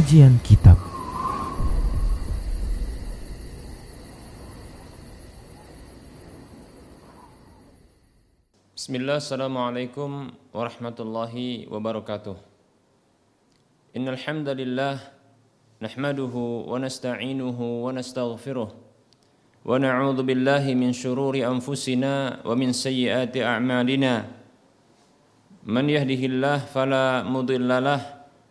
Kajian Kitab. Bismillah, Assalamualaikum warahmatullahi wabarakatuh. Innal hamdalillah nahmaduhu wa nasta'inuhu wa nastaghfiruh wa na'udzu billahi min shururi anfusina wa min sayyiati a'malina. Man yahdihillah fala mudilla lahu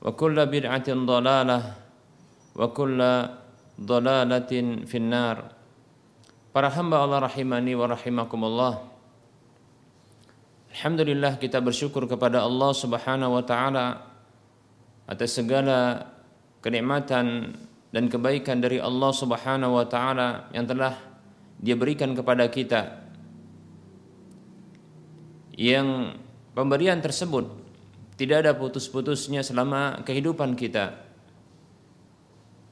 wa kullu bid'atin وكل wa في النار. finnar Para hamba Allah rahimani wa rahimakumullah Alhamdulillah kita bersyukur kepada Allah subhanahu wa ta'ala Atas segala kenikmatan dan kebaikan dari Allah subhanahu wa ta'ala Yang telah dia berikan kepada kita Yang pemberian tersebut tidak ada putus-putusnya selama kehidupan kita.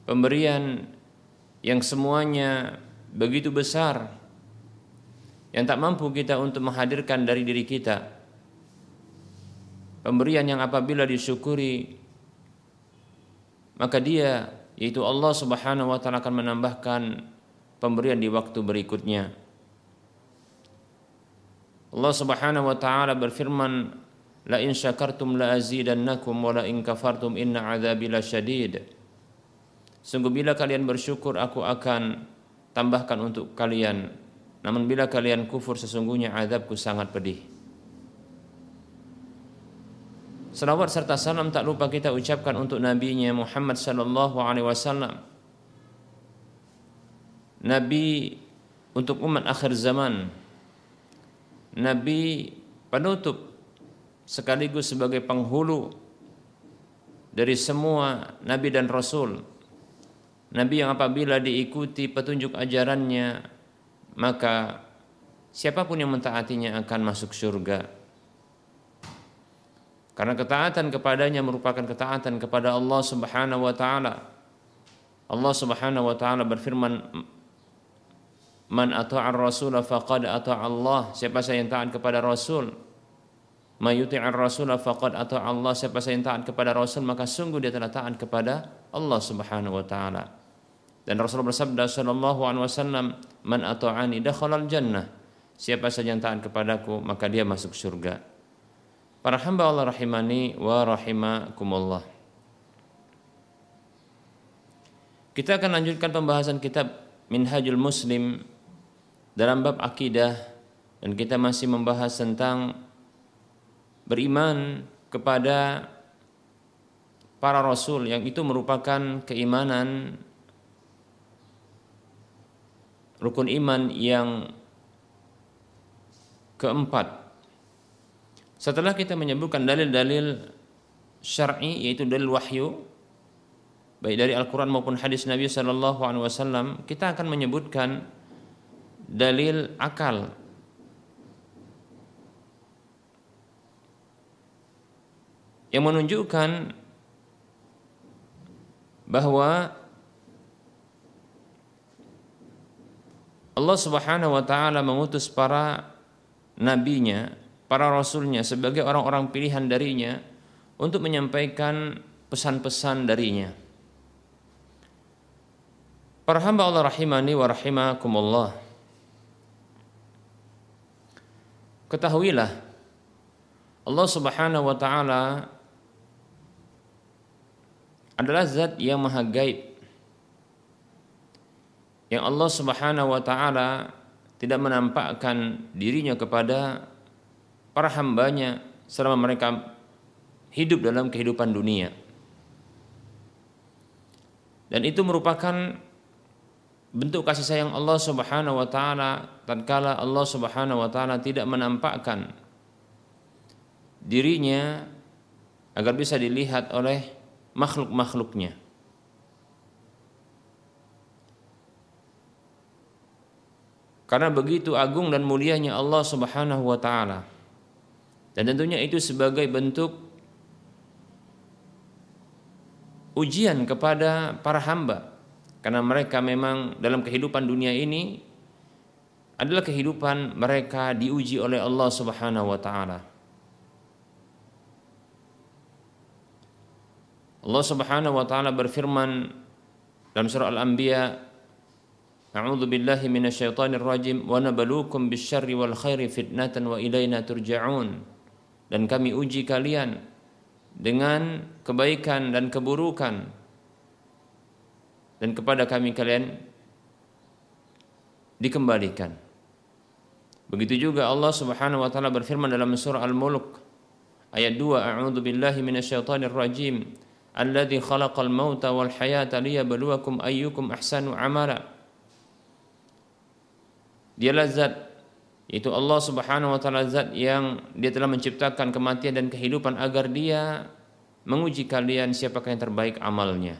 Pemberian yang semuanya begitu besar yang tak mampu kita untuk menghadirkan dari diri kita. Pemberian yang apabila disyukuri maka dia yaitu Allah Subhanahu wa taala akan menambahkan pemberian di waktu berikutnya. Allah Subhanahu wa taala berfirman La in syakartum la azidannakum wa la in kafartum inna adzabi lasyadid. Sungguh bila kalian bersyukur aku akan tambahkan untuk kalian. Namun bila kalian kufur sesungguhnya azabku sangat pedih. Salawat serta salam tak lupa kita ucapkan untuk nabinya Muhammad sallallahu alaihi wasallam. Nabi untuk umat akhir zaman. Nabi penutup sekaligus sebagai penghulu dari semua nabi dan rasul. Nabi yang apabila diikuti petunjuk ajarannya maka siapa pun yang mentaatinya akan masuk surga. Karena ketaatan kepadanya merupakan ketaatan kepada Allah Subhanahu wa taala. Allah Subhanahu wa taala berfirman Man ata'ar rasul faqad ata'a Allah. Siapa saja yang taat kepada Rasul, Mayuti'ar Rasul faqad atau Allah siapa yang taat kepada Rasul maka sungguh dia telah taat kepada Allah Subhanahu wa taala. Dan Rasul bersabda sallallahu alaihi wasallam, "Man ata'ani dakhalal jannah." Siapa saja yang taat kepadaku maka dia masuk surga. Para hamba Allah rahimani wa rahimakumullah. Kita akan lanjutkan pembahasan kitab Minhajul Muslim dalam bab akidah dan kita masih membahas tentang beriman kepada para rasul yang itu merupakan keimanan rukun iman yang keempat. Setelah kita menyebutkan dalil-dalil syar'i yaitu dalil wahyu baik dari Al-Qur'an maupun hadis Nabi sallallahu alaihi wasallam, kita akan menyebutkan dalil akal yang menunjukkan bahwa Allah Subhanahu wa taala mengutus para nabinya, para rasulnya sebagai orang-orang pilihan darinya untuk menyampaikan pesan-pesan darinya. Para hamba Allah rahimani wa rahimakumullah. Ketahuilah Allah Subhanahu wa taala adalah zat yang maha gaib yang Allah Subhanahu wa taala tidak menampakkan dirinya kepada para hambanya selama mereka hidup dalam kehidupan dunia. Dan itu merupakan bentuk kasih sayang Allah Subhanahu wa taala tatkala Allah Subhanahu wa taala tidak menampakkan dirinya agar bisa dilihat oleh makhluk-makhluknya. Karena begitu agung dan mulianya Allah Subhanahu wa taala. Dan tentunya itu sebagai bentuk ujian kepada para hamba karena mereka memang dalam kehidupan dunia ini adalah kehidupan mereka diuji oleh Allah Subhanahu wa taala. Allah Subhanahu wa taala berfirman dalam surah Al-Anbiya A'udzu billahi minasyaitonir rajim wa nabluukum bisyarri wal khairi fitnatan wa ilaina turja'un. Dan kami uji kalian dengan kebaikan dan keburukan dan kepada kami kalian dikembalikan. Begitu juga Allah Subhanahu wa taala berfirman dalam surah Al-Mulk ayat 2 A'udzu billahi minasyaitonir rajim alladzi khalaqal mauta wal hayata liyabluwakum ayyukum ahsanu amala Dialah zat itu Allah Subhanahu wa taala zat yang dia telah menciptakan kematian dan kehidupan agar dia menguji kalian siapakah yang terbaik amalnya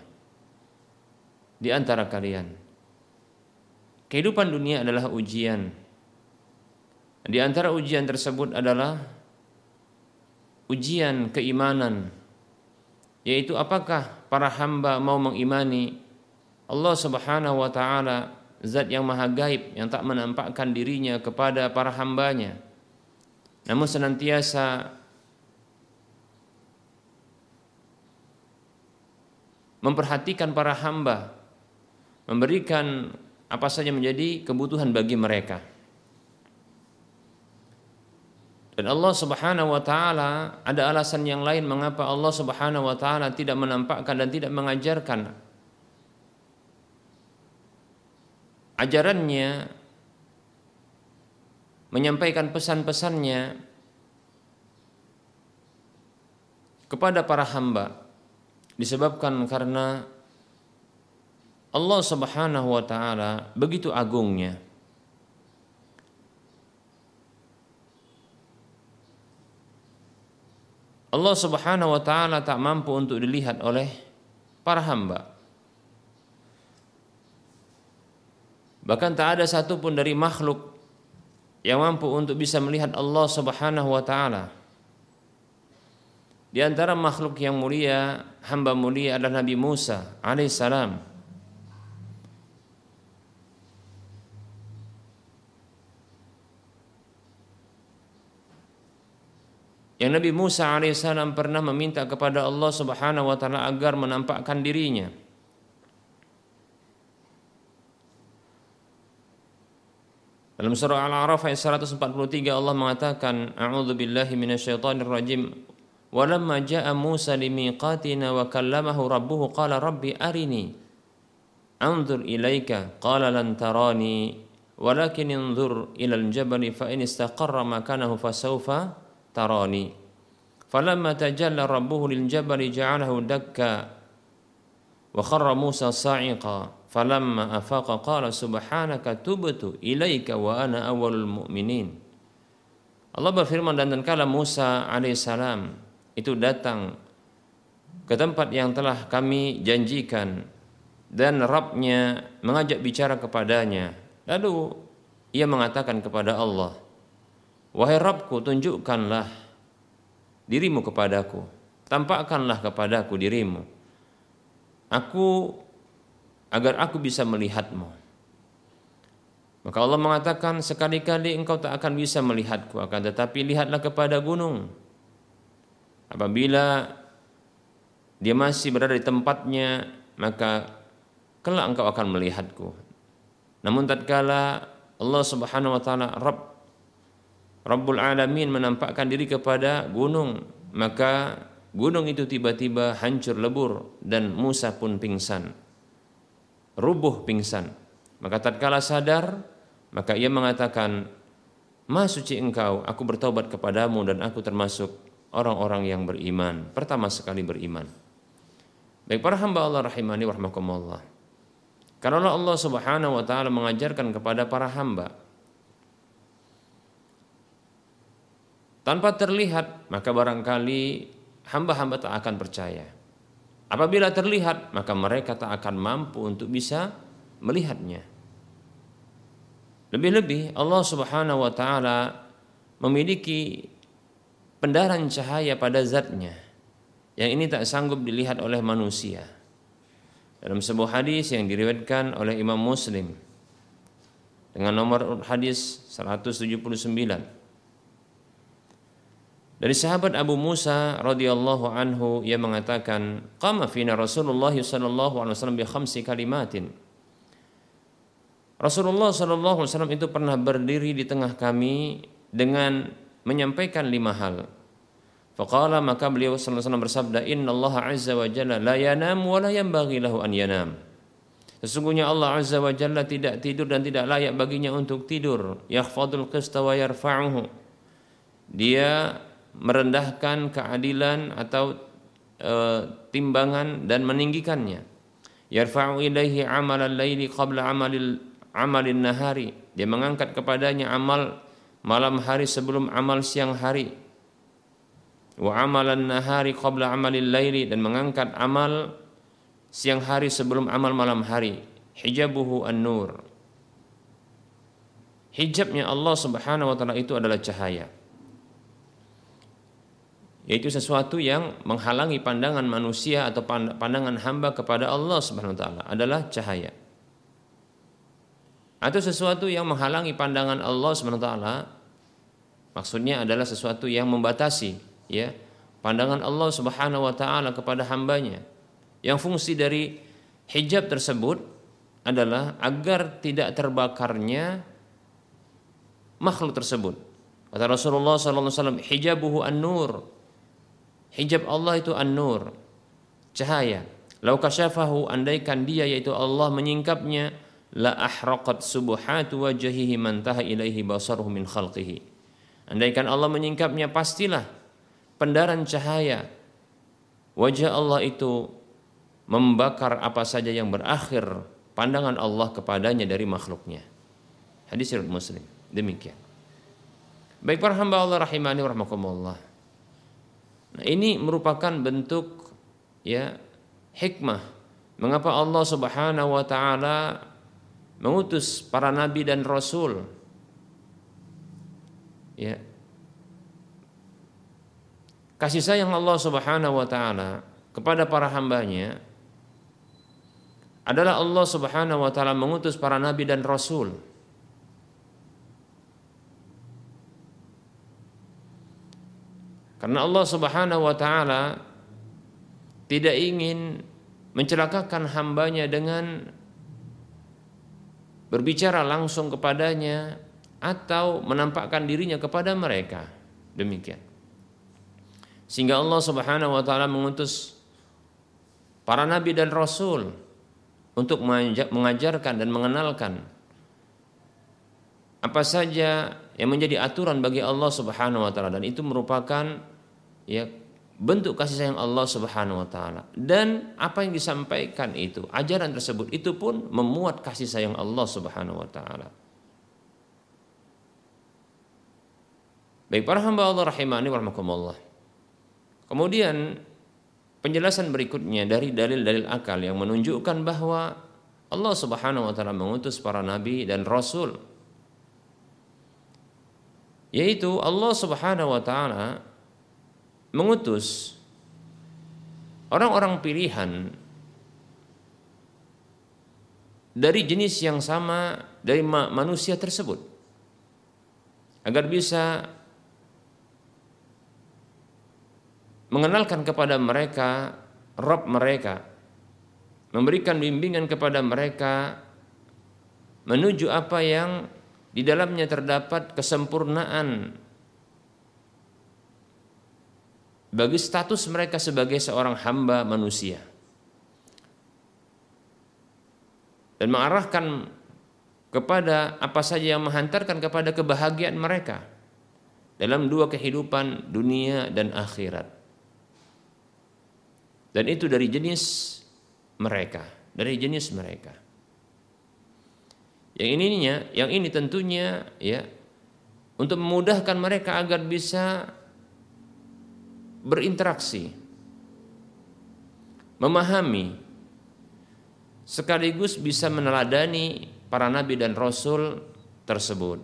di antara kalian. Kehidupan dunia adalah ujian. Di antara ujian tersebut adalah ujian keimanan yaitu apakah para hamba mau mengimani Allah Subhanahu wa taala zat yang maha gaib yang tak menampakkan dirinya kepada para hambanya? Namun senantiasa memperhatikan para hamba memberikan apa saja menjadi kebutuhan bagi mereka dan Allah Subhanahu wa taala ada alasan yang lain mengapa Allah Subhanahu wa taala tidak menampakkan dan tidak mengajarkan. Ajarannya menyampaikan pesan-pesannya kepada para hamba disebabkan karena Allah Subhanahu wa taala begitu agungnya Allah Subhanahu wa taala tak mampu untuk dilihat oleh para hamba Bahkan tak ada satupun dari makhluk yang mampu untuk bisa melihat Allah Subhanahu wa taala. Di antara makhluk yang mulia, hamba mulia adalah Nabi Musa alaihissalam. yang Nabi Musa alaihissalam pernah meminta kepada Allah subhanahu wa ta'ala agar menampakkan dirinya. Dalam surah Al-A'raf ayat 143 Allah mengatakan A'udzu billahi minasyaitonir rajim walamma ja'a Musa limiqatina wa kallamahu rabbuhu qala rabbi arini. Anzur ilaika qala lan tarani. Walakin anzur ila al-jabali fa in istaqarra makanahu fasawfa tarani. Falamma tajalla rabbuhu lil jabali ja'alahu dakka wa kharra Musa sa'iqa. Falamma afaqa qala subhanaka tubtu ilaika wa ana awwalul mu'minin. Allah berfirman dan tatkala Musa alaihissalam itu datang ke tempat yang telah kami janjikan dan Rabbnya mengajak bicara kepadanya lalu ia mengatakan kepada Allah wahai Rabbku tunjukkanlah dirimu kepadaku tampakkanlah kepadaku dirimu aku agar aku bisa melihatmu. Maka Allah mengatakan sekali-kali engkau tak akan bisa melihatku akan tetapi lihatlah kepada gunung. Apabila dia masih berada di tempatnya maka kelak engkau akan melihatku. Namun tatkala Allah Subhanahu wa taala Rabb Rabbul Alamin menampakkan diri kepada gunung, maka gunung itu tiba-tiba hancur lebur dan Musa pun pingsan. Rubuh pingsan. Maka tatkala sadar, maka ia mengatakan, "Ma suci engkau, aku bertobat kepadamu dan aku termasuk orang-orang yang beriman." Pertama sekali beriman. Baik para hamba Allah rahimani warahmatullah. Karena Allah Subhanahu wa taala mengajarkan kepada para hamba tanpa terlihat, maka barangkali hamba-hamba tak akan percaya. Apabila terlihat, maka mereka tak akan mampu untuk bisa melihatnya. Lebih-lebih Allah Subhanahu wa taala memiliki pendaran cahaya pada zatnya yang ini tak sanggup dilihat oleh manusia. Dalam sebuah hadis yang diriwayatkan oleh Imam Muslim dengan nomor hadis 179 dari sahabat Abu Musa radhiyallahu anhu ia mengatakan, "Qama fina Rasulullah sallallahu alaihi wasallam bi khamsi kalimatin." Rasulullah sallallahu alaihi wasallam itu pernah berdiri di tengah kami dengan menyampaikan lima hal. Faqala maka beliau sallallahu alaihi wasallam bersabda, "Inna Allah azza wa jalla la yanam wa la yanbaghi lahu an yanam." Sesungguhnya Allah azza wa jalla tidak tidur dan tidak layak baginya untuk tidur. Yakhfadul qista wa yarfa'uhu. Dia merendahkan keadilan atau e, timbangan dan meninggikannya. Yarfa'u ilaihi amalan laili qabla amalil amalin nahari. Dia mengangkat kepadanya amal malam hari sebelum amal siang hari. Wa amalan nahari qabla amalil laili dan mengangkat amal siang hari sebelum amal malam hari. Hijabuhu an-nur. Hijabnya Allah Subhanahu wa taala itu adalah cahaya yaitu sesuatu yang menghalangi pandangan manusia atau pandangan hamba kepada Allah Subhanahu wa taala adalah cahaya. Atau sesuatu yang menghalangi pandangan Allah Subhanahu wa taala maksudnya adalah sesuatu yang membatasi ya pandangan Allah Subhanahu wa taala kepada hambanya. Yang fungsi dari hijab tersebut adalah agar tidak terbakarnya makhluk tersebut. Kata Rasulullah SAW, hijabuhu an-nur, Hijab Allah itu an-nur, cahaya. Lau kasyafahu andaikan dia yaitu Allah menyingkapnya la ahraqat subuhatu wajhihi man taha ilaihi basaruhu min khalqihi. Andaikan Allah menyingkapnya pastilah pendaran cahaya wajah Allah itu membakar apa saja yang berakhir pandangan Allah kepadanya dari makhluknya. Hadis riwayat Muslim. Demikian. Baik para hamba Allah rahimani wa rahmakumullah. Nah, ini merupakan bentuk ya hikmah. Mengapa Allah Subhanahu wa taala mengutus para nabi dan rasul? Ya. Kasih sayang Allah Subhanahu wa taala kepada para hambanya adalah Allah Subhanahu wa taala mengutus para nabi dan rasul Karena Allah Subhanahu wa taala tidak ingin mencelakakan hambanya dengan berbicara langsung kepadanya atau menampakkan dirinya kepada mereka. Demikian. Sehingga Allah Subhanahu wa taala mengutus para nabi dan rasul untuk mengajarkan dan mengenalkan apa saja yang menjadi aturan bagi Allah Subhanahu wa taala dan itu merupakan ya bentuk kasih sayang Allah Subhanahu wa taala dan apa yang disampaikan itu ajaran tersebut itu pun memuat kasih sayang Allah Subhanahu wa taala. Baik para hamba Allah rahimani warahmatullah. Kemudian penjelasan berikutnya dari dalil-dalil akal yang menunjukkan bahwa Allah Subhanahu wa taala mengutus para nabi dan rasul yaitu Allah Subhanahu wa taala mengutus orang-orang pilihan dari jenis yang sama dari manusia tersebut. Agar bisa mengenalkan kepada mereka Rob mereka memberikan bimbingan kepada mereka menuju apa yang di dalamnya terdapat kesempurnaan bagi status mereka sebagai seorang hamba manusia dan mengarahkan kepada apa saja yang menghantarkan kepada kebahagiaan mereka dalam dua kehidupan dunia dan akhirat. Dan itu dari jenis mereka, dari jenis mereka. Yang ininya, yang ini tentunya ya untuk memudahkan mereka agar bisa berinteraksi, memahami sekaligus bisa meneladani para nabi dan rasul tersebut.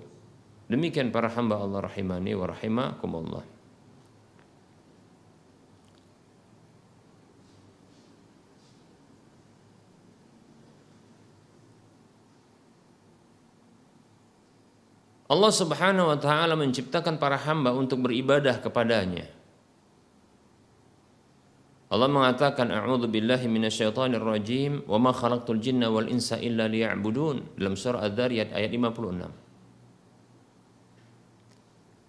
Demikian para hamba Allah rahimani wa rahimakumullah. Allah Subhanahu wa taala menciptakan para hamba untuk beribadah kepadanya. Allah mengatakan a'udzu billahi minasyaitonir rajim wa ma khalaqtul jinna wal insa illa liya'budun dalam surah Adz-Dzariyat ayat 56.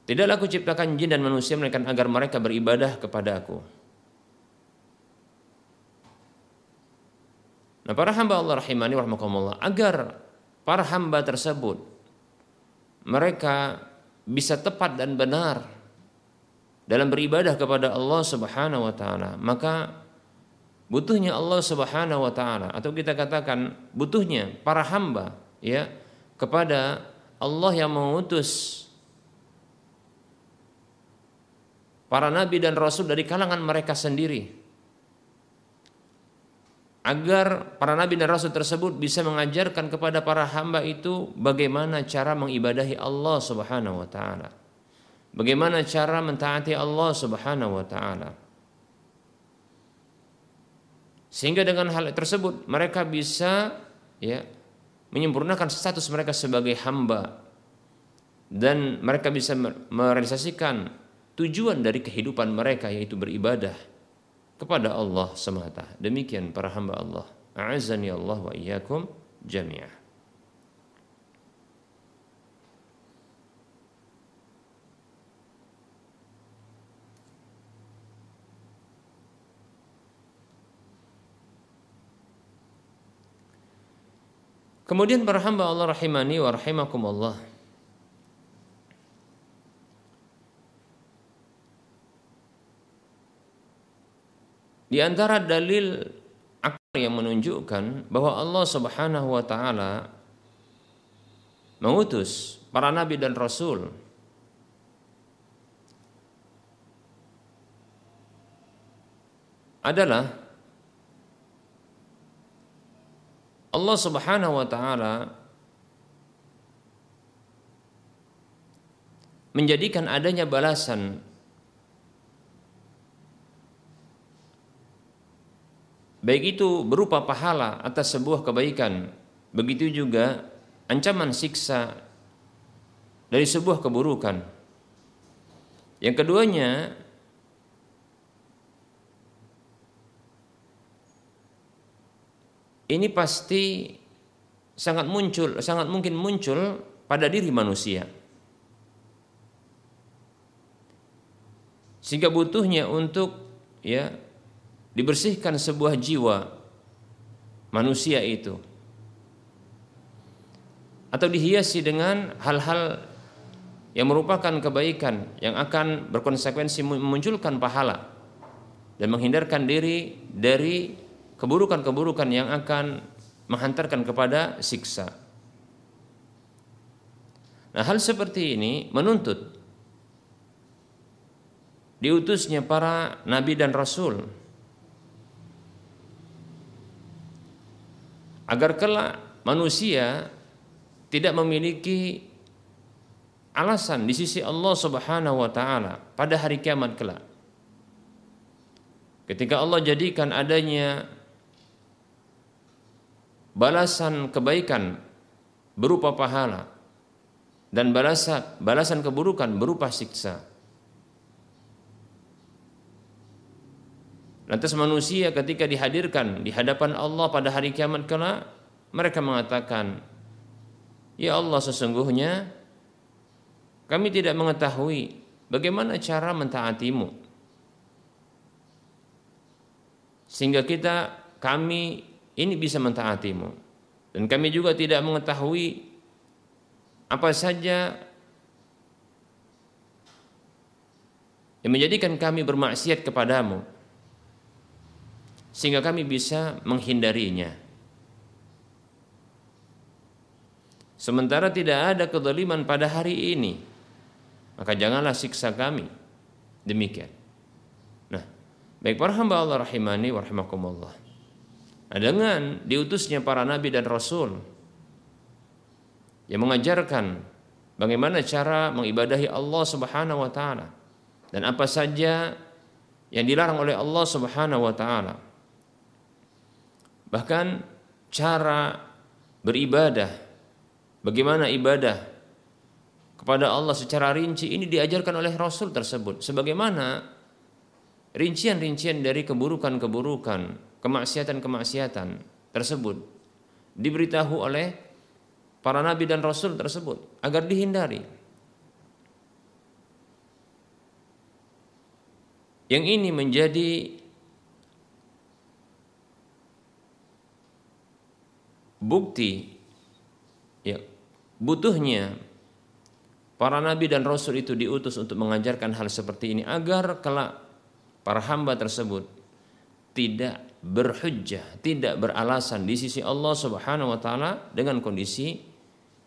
Tidaklah aku ciptakan jin dan manusia melainkan agar mereka beribadah kepada aku. Nah, para hamba Allah rahimani warahmatullah agar para hamba tersebut mereka bisa tepat dan benar dalam beribadah kepada Allah Subhanahu wa taala, maka butuhnya Allah Subhanahu wa taala atau kita katakan butuhnya para hamba ya kepada Allah yang mengutus para nabi dan rasul dari kalangan mereka sendiri agar para nabi dan rasul tersebut bisa mengajarkan kepada para hamba itu bagaimana cara mengibadahi Allah Subhanahu wa taala. Bagaimana cara mentaati Allah Subhanahu wa taala? Sehingga dengan hal tersebut mereka bisa ya menyempurnakan status mereka sebagai hamba dan mereka bisa merealisasikan tujuan dari kehidupan mereka yaitu beribadah kepada Allah semata. Demikian para hamba Allah. A'azzani Allah wa iyyakum jami'ah. Kemudian para hamba Allah rahimani wa rahimakumullah. Di antara dalil akal yang menunjukkan bahwa Allah Subhanahu wa taala mengutus para nabi dan rasul adalah Allah Subhanahu wa taala menjadikan adanya balasan baik itu berupa pahala atas sebuah kebaikan begitu juga ancaman siksa dari sebuah keburukan yang keduanya ini pasti sangat muncul, sangat mungkin muncul pada diri manusia. Sehingga butuhnya untuk ya dibersihkan sebuah jiwa manusia itu atau dihiasi dengan hal-hal yang merupakan kebaikan yang akan berkonsekuensi memunculkan pahala dan menghindarkan diri dari keburukan-keburukan yang akan menghantarkan kepada siksa. Nah, hal seperti ini menuntut diutusnya para nabi dan rasul agar kelak manusia tidak memiliki alasan di sisi Allah Subhanahu wa taala pada hari kiamat kelak. Ketika Allah jadikan adanya balasan kebaikan berupa pahala dan balasan balasan keburukan berupa siksa. Lantas manusia ketika dihadirkan di hadapan Allah pada hari kiamat kelak mereka mengatakan, "Ya Allah, sesungguhnya kami tidak mengetahui bagaimana cara mentaatimu." Sehingga kita kami ini bisa mentaatimu dan kami juga tidak mengetahui apa saja yang menjadikan kami bermaksiat kepadamu sehingga kami bisa menghindarinya. Sementara tidak ada kezaliman pada hari ini, maka janganlah siksa kami. Demikian. Nah, baik para hamba Allah rahimani wa rahimakumullah. Nah, dengan diutusnya para nabi dan rasul yang mengajarkan bagaimana cara mengibadahi Allah Subhanahu wa taala dan apa saja yang dilarang oleh Allah Subhanahu wa taala. Bahkan cara beribadah, bagaimana ibadah kepada Allah secara rinci ini diajarkan oleh Rasul tersebut. Sebagaimana rincian-rincian dari keburukan-keburukan, kemaksiatan-kemaksiatan tersebut diberitahu oleh para nabi dan rasul tersebut agar dihindari. Yang ini menjadi bukti ya butuhnya para nabi dan rasul itu diutus untuk mengajarkan hal seperti ini agar kelak para hamba tersebut tidak berhujjah, tidak beralasan di sisi Allah Subhanahu wa taala dengan kondisi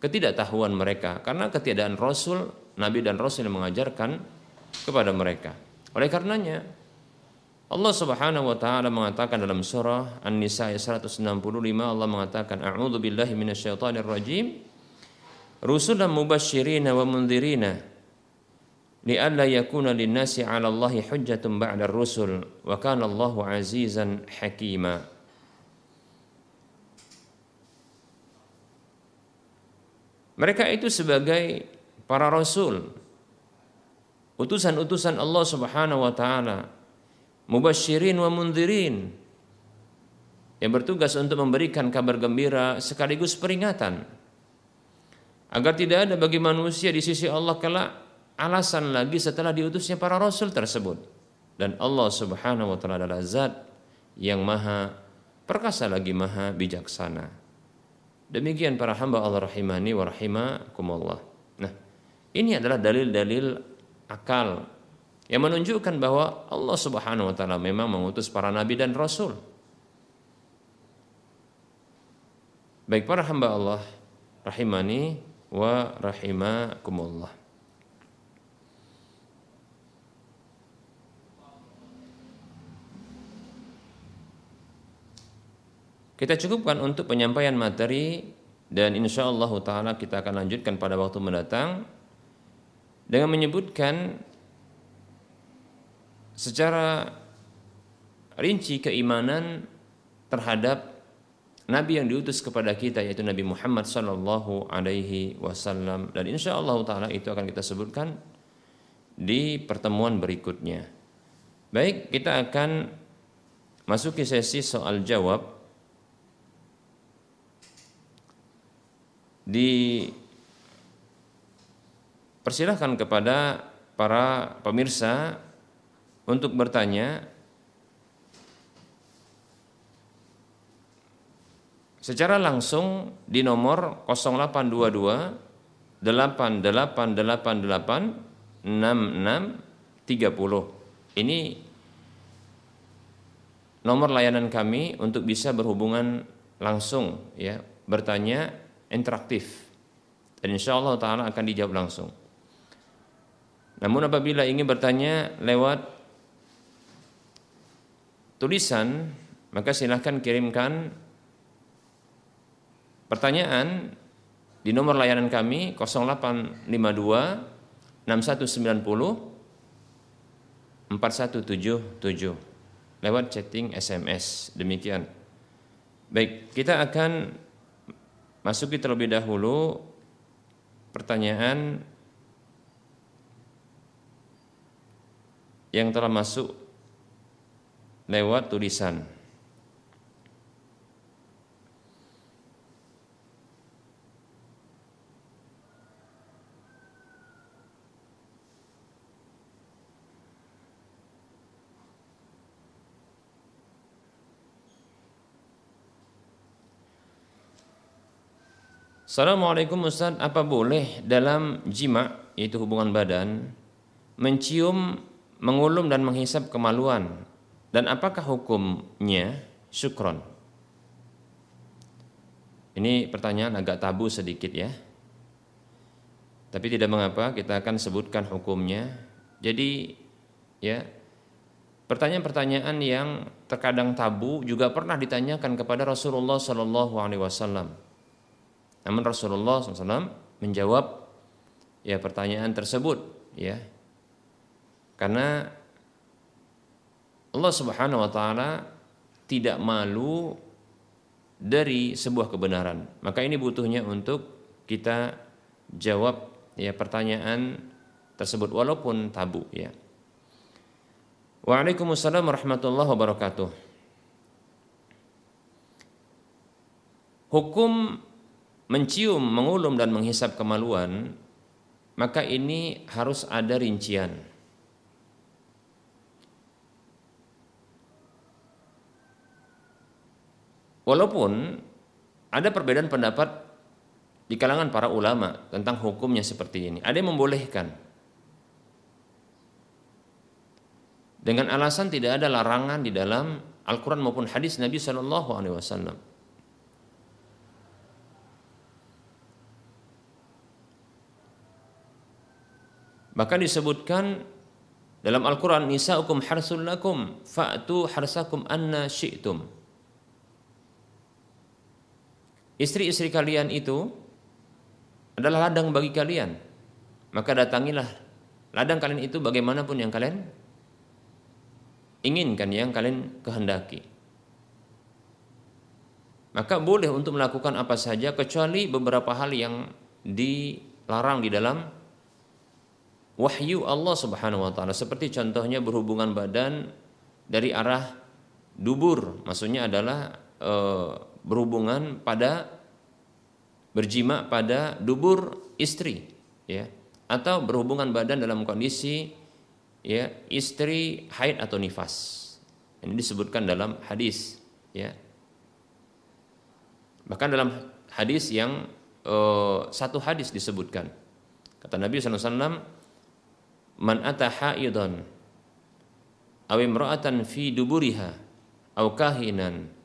ketidaktahuan mereka karena ketiadaan rasul, nabi dan rasul yang mengajarkan kepada mereka. Oleh karenanya Allah Subhanahu wa taala mengatakan dalam surah An-Nisa ayat 165 Allah mengatakan a'udzu billahi minasyaitonir rajim rusulan mubasysyirina wa mundzirina li'alla yakuna lin-nasi 'ala Allahi hujjatun ba'da ar-rusul wa kana Allahu 'azizan hakima. Mereka itu sebagai para rasul, utusan-utusan Allah Subhanahu wa taala, mubasyirin wa mundirin yang bertugas untuk memberikan kabar gembira sekaligus peringatan agar tidak ada bagi manusia di sisi Allah kelak alasan lagi setelah diutusnya para rasul tersebut dan Allah Subhanahu wa taala adalah zat yang maha perkasa lagi maha bijaksana. Demikian para hamba Allah rahimani wa rahimakumullah. Nah, ini adalah dalil-dalil akal yang menunjukkan bahwa Allah Subhanahu wa taala memang mengutus para nabi dan rasul. Baik para hamba Allah rahimani wa rahimakumullah. Kita cukupkan untuk penyampaian materi dan insya Allah taala kita akan lanjutkan pada waktu mendatang dengan menyebutkan secara rinci keimanan terhadap Nabi yang diutus kepada kita yaitu Nabi Muhammad Sallallahu Alaihi Wasallam dan insya Allah taala itu akan kita sebutkan di pertemuan berikutnya. Baik, kita akan masuki sesi soal jawab dipersilahkan kepada para pemirsa untuk bertanya secara langsung di nomor 0822 8888 6630. Ini nomor layanan kami untuk bisa berhubungan langsung ya, bertanya interaktif dan insya Allah Taala akan dijawab langsung. Namun apabila ingin bertanya lewat tulisan, maka silahkan kirimkan pertanyaan di nomor layanan kami 0852 6190 4177 lewat chatting SMS. Demikian. Baik, kita akan masuki terlebih dahulu pertanyaan yang telah masuk lewat tulisan. Assalamualaikum Ustaz, apa boleh dalam jima, yaitu hubungan badan, mencium, mengulum dan menghisap kemaluan? Dan apakah hukumnya syukron? Ini pertanyaan agak tabu sedikit ya. Tapi tidak mengapa, kita akan sebutkan hukumnya. Jadi ya, pertanyaan-pertanyaan yang terkadang tabu juga pernah ditanyakan kepada Rasulullah Shallallahu alaihi wasallam namun Rasulullah SAW menjawab ya pertanyaan tersebut ya. Karena Allah Subhanahu wa taala tidak malu dari sebuah kebenaran. Maka ini butuhnya untuk kita jawab ya pertanyaan tersebut walaupun tabu ya. Waalaikumsalam warahmatullahi wabarakatuh. Hukum mencium, mengulum dan menghisap kemaluan, maka ini harus ada rincian. Walaupun ada perbedaan pendapat di kalangan para ulama tentang hukumnya seperti ini. Ada yang membolehkan. Dengan alasan tidak ada larangan di dalam Al-Quran maupun hadis Nabi Shallallahu Alaihi Wasallam. Bahkan disebutkan dalam Al-Quran Nisa'ukum harsul lakum fa'tu harsakum anna syi'tum Istri-istri kalian itu adalah ladang bagi kalian. Maka datangilah ladang kalian itu bagaimanapun yang kalian inginkan yang kalian kehendaki. Maka boleh untuk melakukan apa saja kecuali beberapa hal yang dilarang di dalam wahyu Allah Subhanahu wa taala. Seperti contohnya berhubungan badan dari arah dubur maksudnya adalah e, berhubungan pada berjima pada dubur istri ya. Atau berhubungan badan dalam kondisi ya istri haid atau nifas. Ini disebutkan dalam hadis ya. Bahkan dalam hadis yang e, satu hadis disebutkan. Kata Nabi SAW man ata haidan aw imra'atan fi duburiha aw kahinan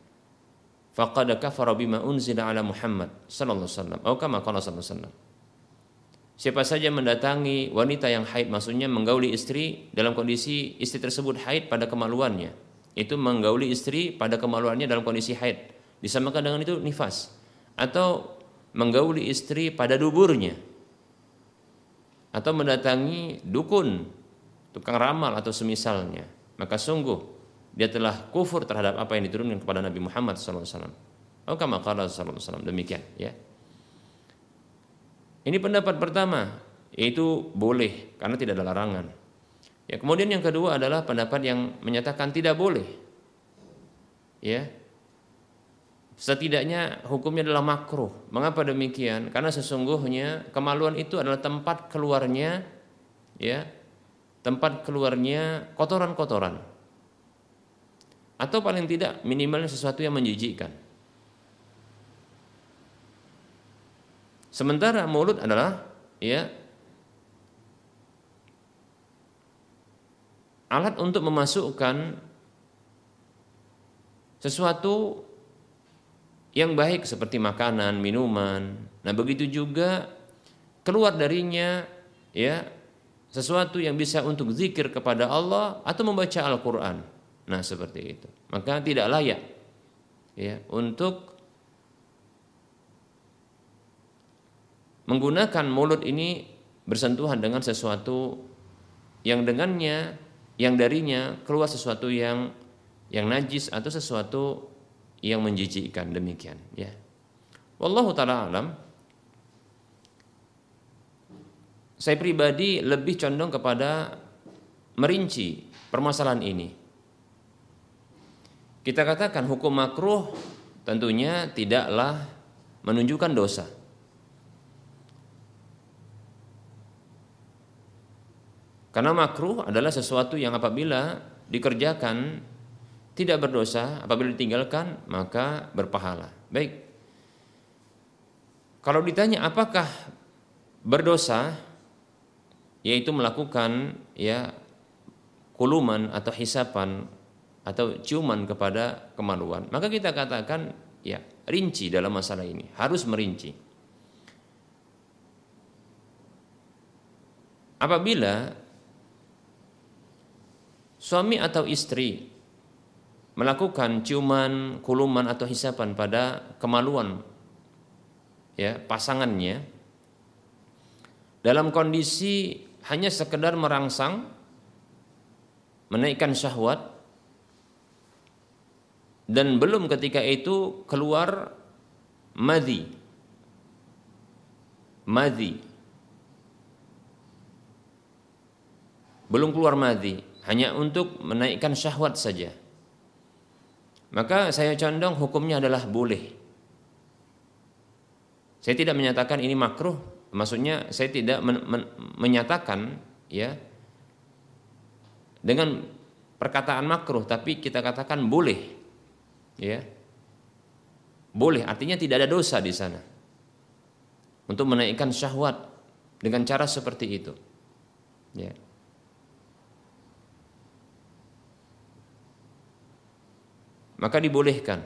faqad kafara bima unzila ala Muhammad sallallahu alaihi wasallam. Atau kama qala sallallahu wasallam. Siapa saja mendatangi wanita yang haid maksudnya menggauli istri dalam kondisi istri tersebut haid pada kemaluannya. Itu menggauli istri pada kemaluannya dalam kondisi haid. Disamakan dengan itu nifas. Atau menggauli istri pada duburnya. Atau mendatangi dukun, tukang ramal atau semisalnya, maka sungguh dia telah kufur terhadap apa yang diturunkan kepada Nabi Muhammad SAW. Oh kama qala SAW demikian ya. Ini pendapat pertama yaitu boleh karena tidak ada larangan. Ya, kemudian yang kedua adalah pendapat yang menyatakan tidak boleh. Ya, Setidaknya hukumnya adalah makruh. Mengapa demikian? Karena sesungguhnya kemaluan itu adalah tempat keluarnya ya, tempat keluarnya kotoran-kotoran. Atau paling tidak minimalnya sesuatu yang menjijikkan. Sementara mulut adalah ya alat untuk memasukkan sesuatu yang baik seperti makanan, minuman. Nah, begitu juga keluar darinya ya sesuatu yang bisa untuk zikir kepada Allah atau membaca Al-Qur'an. Nah, seperti itu. Maka tidak layak ya untuk menggunakan mulut ini bersentuhan dengan sesuatu yang dengannya yang darinya keluar sesuatu yang yang najis atau sesuatu yang menjijikkan demikian ya. Wallahu taala alam. Saya pribadi lebih condong kepada merinci permasalahan ini. Kita katakan hukum makruh tentunya tidaklah menunjukkan dosa. Karena makruh adalah sesuatu yang apabila dikerjakan tidak berdosa, apabila ditinggalkan maka berpahala. Baik. Kalau ditanya apakah berdosa yaitu melakukan ya kuluman atau hisapan atau ciuman kepada kemaluan, maka kita katakan ya rinci dalam masalah ini, harus merinci. Apabila suami atau istri melakukan ciuman, kuluman atau hisapan pada kemaluan ya pasangannya dalam kondisi hanya sekedar merangsang menaikkan syahwat dan belum ketika itu keluar madhi. Madhi. Belum keluar madhi hanya untuk menaikkan syahwat saja. Maka saya condong hukumnya adalah boleh. Saya tidak menyatakan ini makruh maksudnya saya tidak men men menyatakan ya dengan perkataan makruh tapi kita katakan boleh ya. Boleh artinya tidak ada dosa di sana. Untuk menaikkan syahwat dengan cara seperti itu. Ya. Maka dibolehkan.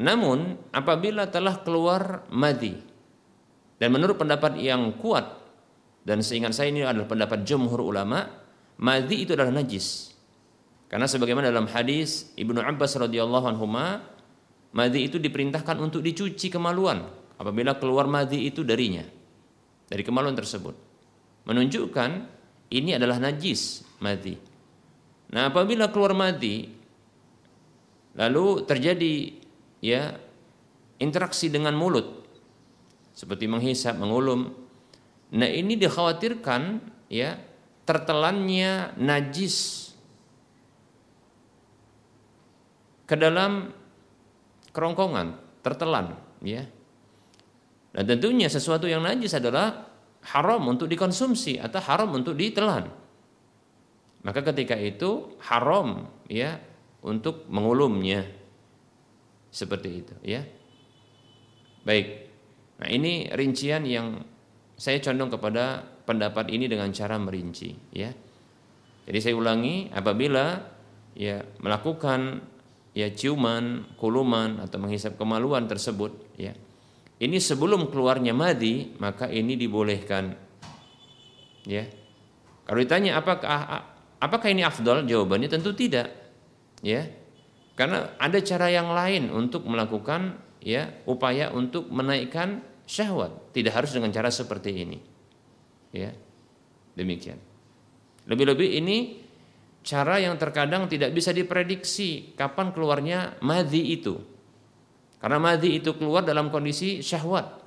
Namun apabila telah keluar madi dan menurut pendapat yang kuat dan seingat saya ini adalah pendapat jumhur ulama madi itu adalah najis karena sebagaimana dalam hadis Ibnu Abbas radhiyallahu anhu madi itu diperintahkan untuk dicuci kemaluan apabila keluar madi itu darinya dari kemaluan tersebut. Menunjukkan ini adalah najis madi. Nah, apabila keluar madi lalu terjadi ya interaksi dengan mulut seperti menghisap, mengulum. Nah, ini dikhawatirkan ya tertelannya najis ke dalam kerongkongan, tertelan, ya. Dan tentunya sesuatu yang najis adalah haram untuk dikonsumsi atau haram untuk ditelan. Maka ketika itu haram ya untuk mengulumnya. Seperti itu ya. Baik. Nah, ini rincian yang saya condong kepada pendapat ini dengan cara merinci ya. Jadi saya ulangi apabila ya melakukan ya ciuman, kuluman atau menghisap kemaluan tersebut ya. Ini sebelum keluarnya madi maka ini dibolehkan. Ya. Kalau ditanya apakah apakah ini afdal? Jawabannya tentu tidak. Ya. Karena ada cara yang lain untuk melakukan ya upaya untuk menaikkan syahwat, tidak harus dengan cara seperti ini. Ya. Demikian. Lebih-lebih ini cara yang terkadang tidak bisa diprediksi kapan keluarnya madhi itu. Karena madhi itu keluar dalam kondisi syahwat.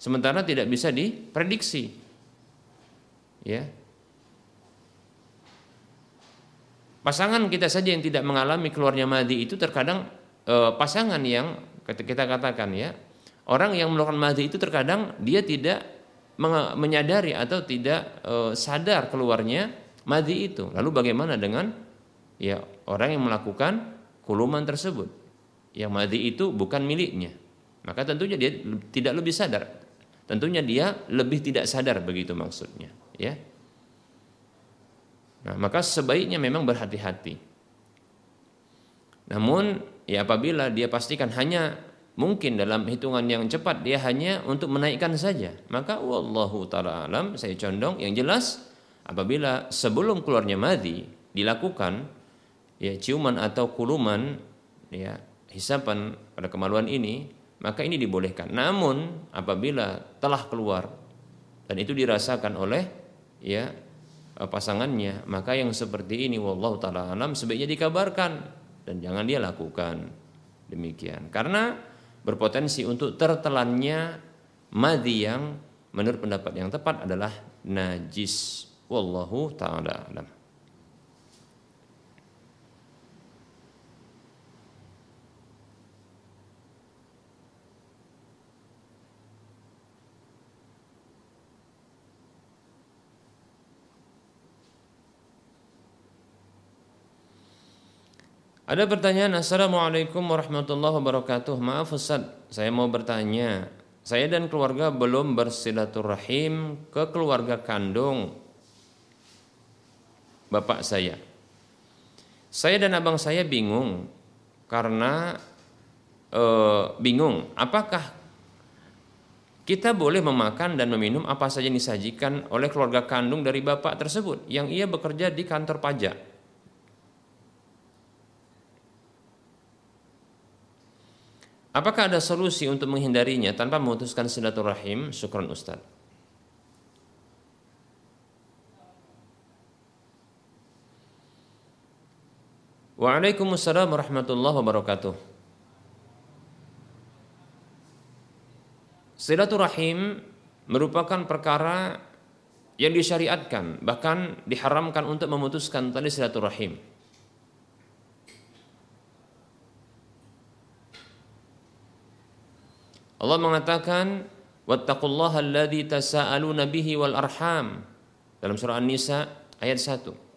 Sementara tidak bisa diprediksi. Ya. Pasangan kita saja yang tidak mengalami keluarnya madhi itu terkadang eh, pasangan yang kita katakan ya, orang yang melakukan madhi itu terkadang dia tidak menyadari atau tidak eh, sadar keluarnya madhi itu. Lalu bagaimana dengan ya orang yang melakukan kuluman tersebut? Yang madhi itu bukan miliknya. Maka tentunya dia tidak lebih sadar. Tentunya dia lebih tidak sadar begitu maksudnya, ya. Nah, maka sebaiknya memang berhati-hati. Namun ya apabila dia pastikan hanya mungkin dalam hitungan yang cepat dia hanya untuk menaikkan saja, maka wallahu taala alam saya condong yang jelas apabila sebelum keluarnya madhi dilakukan ya ciuman atau kuluman ya hisapan pada kemaluan ini maka ini dibolehkan. Namun apabila telah keluar dan itu dirasakan oleh ya pasangannya maka yang seperti ini wallahu taala alam sebaiknya dikabarkan dan jangan dia lakukan. Demikian. Karena berpotensi untuk tertelannya madhi yang menurut pendapat yang tepat adalah najis wallahu taala alam. Ada pertanyaan Assalamualaikum warahmatullahi wabarakatuh. Maaf Ustaz, saya mau bertanya. Saya dan keluarga belum bersilaturahim ke keluarga kandung Bapak saya Saya dan abang saya bingung Karena e, bingung Apakah kita boleh memakan dan meminum apa saja yang disajikan oleh keluarga kandung dari bapak tersebut Yang ia bekerja di kantor pajak Apakah ada solusi untuk menghindarinya tanpa memutuskan silaturahim? Syukran Ustaz. Waalaikumsalam warahmatullahi wabarakatuh. Silaturahim merupakan perkara yang disyariatkan, bahkan diharamkan untuk memutuskan tali silaturahim. Allah mengatakan wattaqullaha alladzi tasaaluna bihi wal arham dalam surah An-Nisa ayat 1.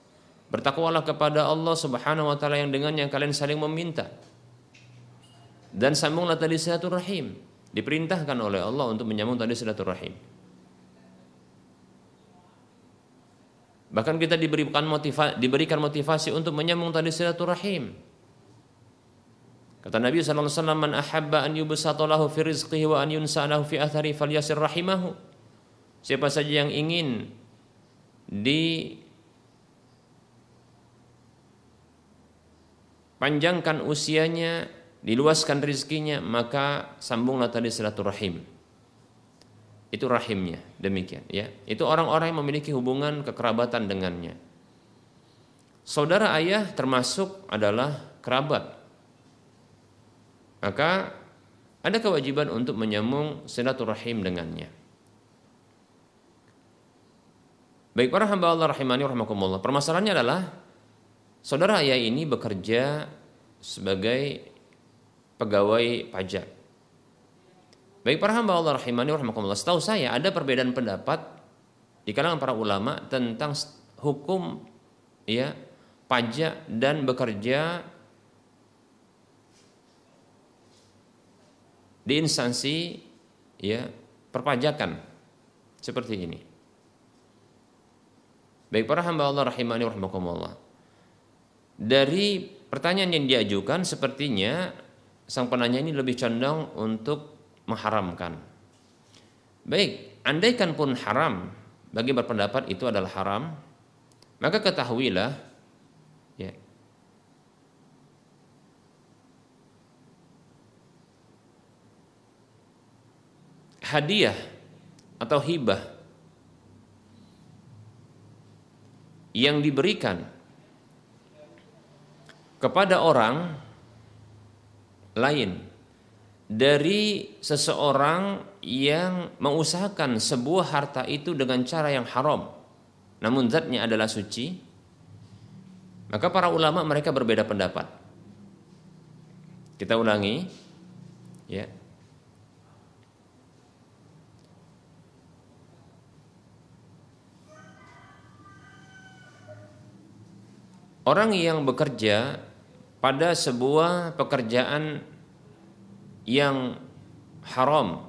Bertakwalah kepada Allah Subhanahu wa taala yang dengannya kalian saling meminta. Dan sambunglah tali silaturahim. Diperintahkan oleh Allah untuk menyambung tali silaturahim. Bahkan kita diberikan motivasi, diberikan motivasi untuk menyambung tali silaturahim. Kata Nabi wasallam, "Man ahabba an yubsata lahu fi rizqihi wa an yunsa'alahu fi athari falyasir rahimahu." Siapa saja yang ingin di panjangkan usianya, diluaskan rizkinya, maka sambunglah tadi silaturahim. Itu rahimnya, demikian ya. Itu orang-orang yang memiliki hubungan kekerabatan dengannya. Saudara ayah termasuk adalah kerabat maka ada kewajiban untuk menyambung silaturahim dengannya. Baik para hamba Allah rahimani rahimakumullah. Permasalahannya adalah saudara ayah ini bekerja sebagai pegawai pajak. Baik para hamba Allah rahimani rahimakumullah. Setahu saya ada perbedaan pendapat di kalangan para ulama tentang hukum ya pajak dan bekerja di instansi ya perpajakan seperti ini. Baik para hamba Allah rahimani rahimakumullah. Dari pertanyaan yang diajukan sepertinya sang penanya ini lebih condong untuk mengharamkan. Baik, andaikan pun haram bagi berpendapat itu adalah haram, maka ketahuilah ya hadiah atau hibah yang diberikan kepada orang lain dari seseorang yang mengusahakan sebuah harta itu dengan cara yang haram. Namun zatnya adalah suci maka para ulama mereka berbeda pendapat. Kita ulangi ya. Orang yang bekerja pada sebuah pekerjaan yang haram,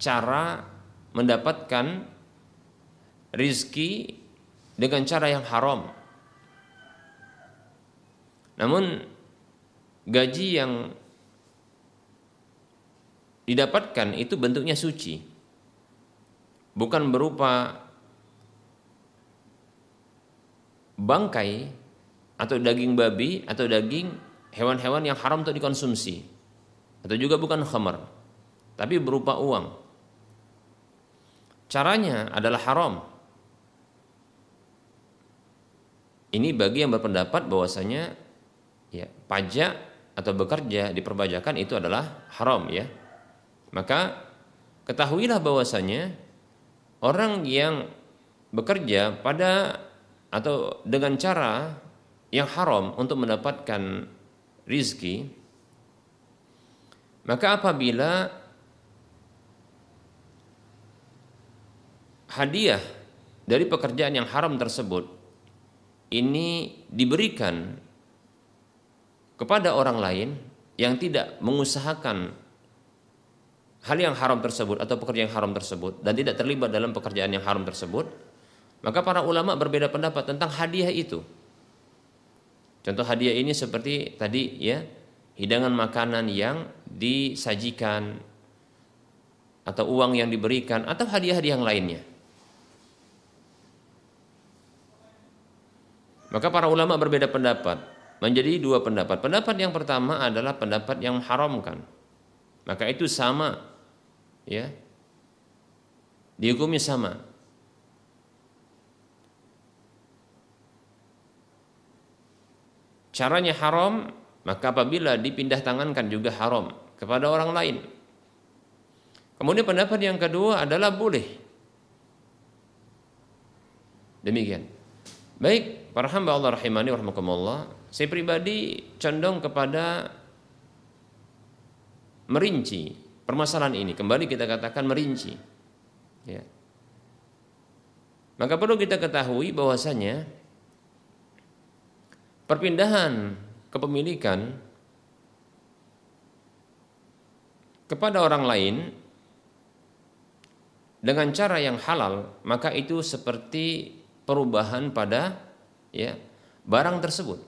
cara mendapatkan rizki dengan cara yang haram. Namun gaji yang didapatkan itu bentuknya suci. Bukan berupa bangkai atau daging babi atau daging hewan-hewan yang haram untuk dikonsumsi. Atau juga bukan khamar tapi berupa uang. Caranya adalah haram. Ini bagi yang berpendapat bahwasanya ya pajak atau bekerja di perpajakan itu adalah haram ya. Maka ketahuilah bahwasanya orang yang bekerja pada atau dengan cara yang haram untuk mendapatkan rizki maka apabila hadiah dari pekerjaan yang haram tersebut ini diberikan kepada orang lain yang tidak mengusahakan hal yang haram tersebut atau pekerjaan yang haram tersebut dan tidak terlibat dalam pekerjaan yang haram tersebut, maka para ulama berbeda pendapat tentang hadiah itu. Contoh hadiah ini seperti tadi ya, hidangan makanan yang disajikan atau uang yang diberikan atau hadiah-hadiah yang lainnya. Maka para ulama berbeda pendapat, menjadi dua pendapat. Pendapat yang pertama adalah pendapat yang mengharamkan. Maka itu sama ya. Dihukumi sama. Caranya haram, maka apabila dipindah tangankan juga haram kepada orang lain. Kemudian pendapat yang kedua adalah boleh. Demikian. Baik, para hamba Allah rahimani warahmatullah, saya pribadi condong kepada merinci permasalahan ini. Kembali kita katakan merinci. Ya. Maka perlu kita ketahui bahwasanya perpindahan kepemilikan kepada orang lain dengan cara yang halal, maka itu seperti perubahan pada ya barang tersebut.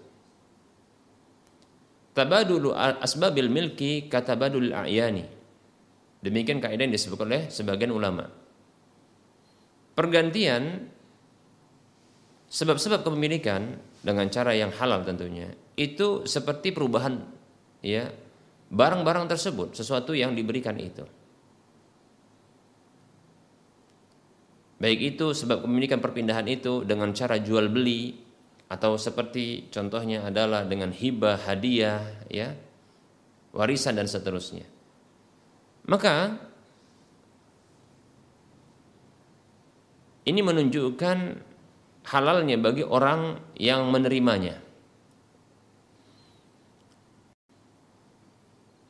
Tabadulu asbabil milki katabadul a'yani. Demikian kaidah yang disebut oleh sebagian ulama. Pergantian sebab-sebab kepemilikan dengan cara yang halal tentunya itu seperti perubahan ya barang-barang tersebut sesuatu yang diberikan itu. Baik itu sebab kepemilikan perpindahan itu dengan cara jual beli atau seperti contohnya adalah dengan hibah, hadiah, ya, warisan dan seterusnya. Maka ini menunjukkan halalnya bagi orang yang menerimanya.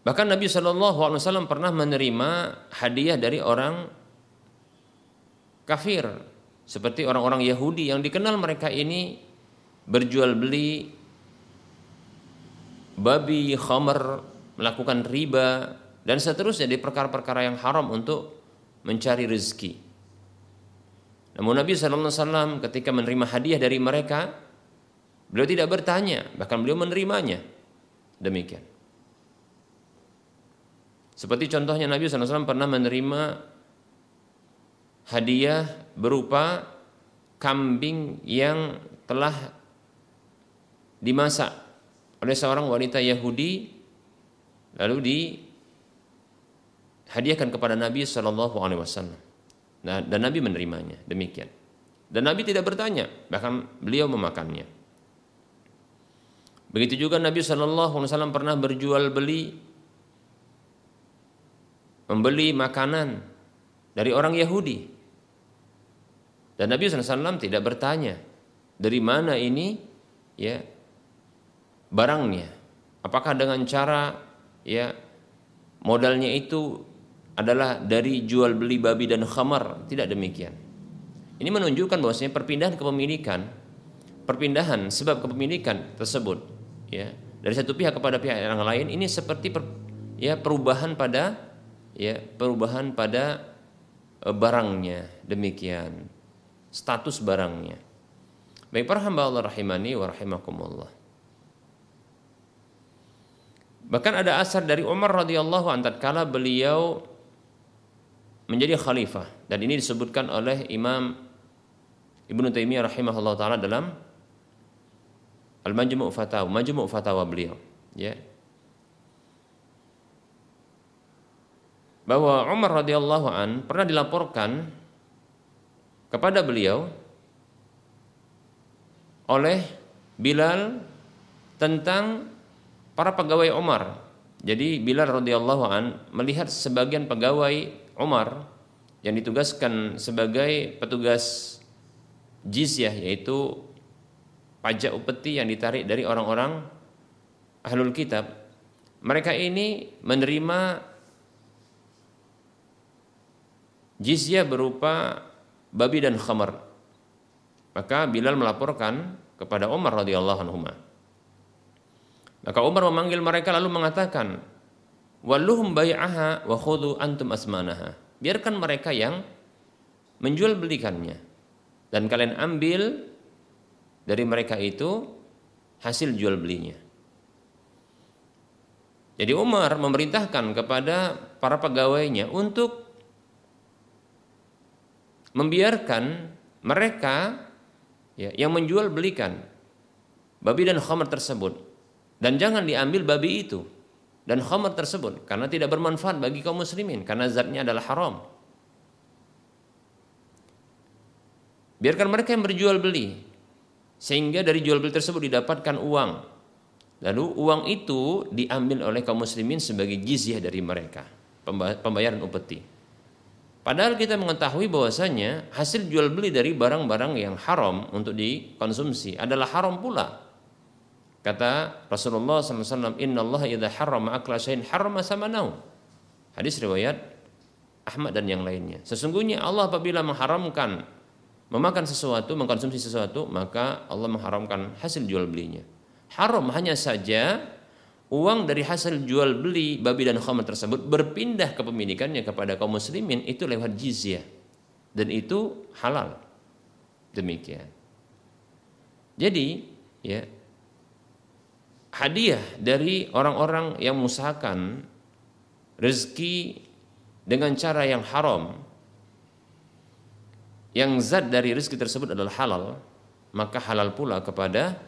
Bahkan Nabi Wasallam pernah menerima hadiah dari orang kafir seperti orang-orang Yahudi yang dikenal mereka ini berjual beli babi, khamar, melakukan riba dan seterusnya di perkara-perkara yang haram untuk mencari rezeki. Namun Nabi SAW ketika menerima hadiah dari mereka, beliau tidak bertanya, bahkan beliau menerimanya. Demikian. Seperti contohnya Nabi SAW pernah menerima hadiah berupa kambing yang telah dimasak oleh seorang wanita Yahudi lalu dihadiahkan kepada Nabi Shallallahu Alaihi Wasallam. Nah, dan Nabi menerimanya demikian. Dan Nabi tidak bertanya, bahkan beliau memakannya. Begitu juga Nabi Shallallahu Alaihi Wasallam pernah berjual beli, membeli makanan dari orang Yahudi dan Nabi SAW tidak bertanya dari mana ini ya barangnya. Apakah dengan cara ya modalnya itu adalah dari jual beli babi dan khamar? Tidak demikian. Ini menunjukkan bahwasanya perpindahan kepemilikan, perpindahan sebab kepemilikan tersebut ya dari satu pihak kepada pihak yang lain ini seperti per, ya perubahan pada ya perubahan pada e, barangnya demikian status barangnya. Baik para hamba Allah rahimani wa rahimakumullah. Bahkan ada asar dari Umar radhiyallahu anhu kala beliau menjadi khalifah dan ini disebutkan oleh Imam Ibnu Taimiyah rahimahullah taala dalam Al-Majmu' Fatawa, Majmu' Fatawa beliau, ya. Bahwa Umar radhiyallahu an pernah dilaporkan kepada beliau oleh Bilal tentang para pegawai Umar. Jadi Bilal radhiyallahu an melihat sebagian pegawai Umar yang ditugaskan sebagai petugas jizyah yaitu pajak upeti yang ditarik dari orang-orang ahlul kitab. Mereka ini menerima jizyah berupa babi dan khamar. Maka Bilal melaporkan kepada Umar radhiyallahu anhu. Maka Umar memanggil mereka lalu mengatakan, "Walluhum bai'aha wa khudhu antum asmanaha." Biarkan mereka yang menjual belikannya dan kalian ambil dari mereka itu hasil jual belinya. Jadi Umar memerintahkan kepada para pegawainya untuk membiarkan mereka ya, yang menjual belikan babi dan khamar tersebut dan jangan diambil babi itu dan khamar tersebut karena tidak bermanfaat bagi kaum muslimin karena zatnya adalah haram. Biarkan mereka yang berjual beli sehingga dari jual beli tersebut didapatkan uang. Lalu uang itu diambil oleh kaum muslimin sebagai jizyah dari mereka, pembayaran upeti. Padahal kita mengetahui bahwasanya hasil jual beli dari barang-barang yang haram untuk dikonsumsi adalah haram pula. Kata Rasulullah SAW, Inna Allah idha harrama akla syai'in harrama samanau. Hadis riwayat Ahmad dan yang lainnya. Sesungguhnya Allah apabila mengharamkan memakan sesuatu, mengkonsumsi sesuatu, maka Allah mengharamkan hasil jual belinya. Haram hanya saja uang dari hasil jual beli babi dan khamr tersebut berpindah kepemilikannya kepada kaum muslimin itu lewat jizyah dan itu halal demikian jadi ya hadiah dari orang-orang yang mengusahakan rezeki dengan cara yang haram yang zat dari rezeki tersebut adalah halal maka halal pula kepada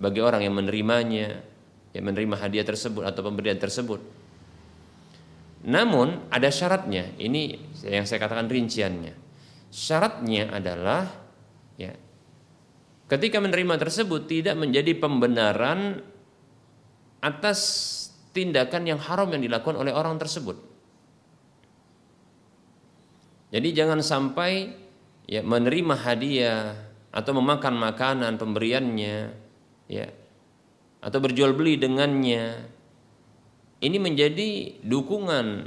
bagi orang yang menerimanya yang menerima hadiah tersebut atau pemberian tersebut. Namun ada syaratnya. Ini yang saya katakan rinciannya. Syaratnya adalah ya ketika menerima tersebut tidak menjadi pembenaran atas tindakan yang haram yang dilakukan oleh orang tersebut. Jadi jangan sampai ya menerima hadiah atau memakan makanan pemberiannya ya atau berjual beli dengannya ini menjadi dukungan